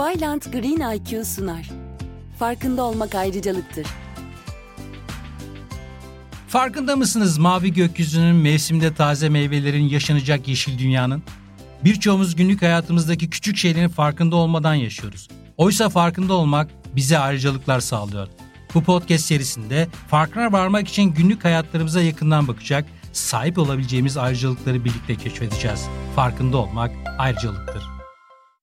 Vyland Green IQ sunar. Farkında olmak ayrıcalıktır. Farkında mısınız mavi gökyüzünün, mevsimde taze meyvelerin, yaşanacak yeşil dünyanın? Birçoğumuz günlük hayatımızdaki küçük şeylerin farkında olmadan yaşıyoruz. Oysa farkında olmak bize ayrıcalıklar sağlıyor. Bu podcast serisinde farkına varmak için günlük hayatlarımıza yakından bakacak, sahip olabileceğimiz ayrıcalıkları birlikte keşfedeceğiz. Farkında olmak ayrıcalıktır.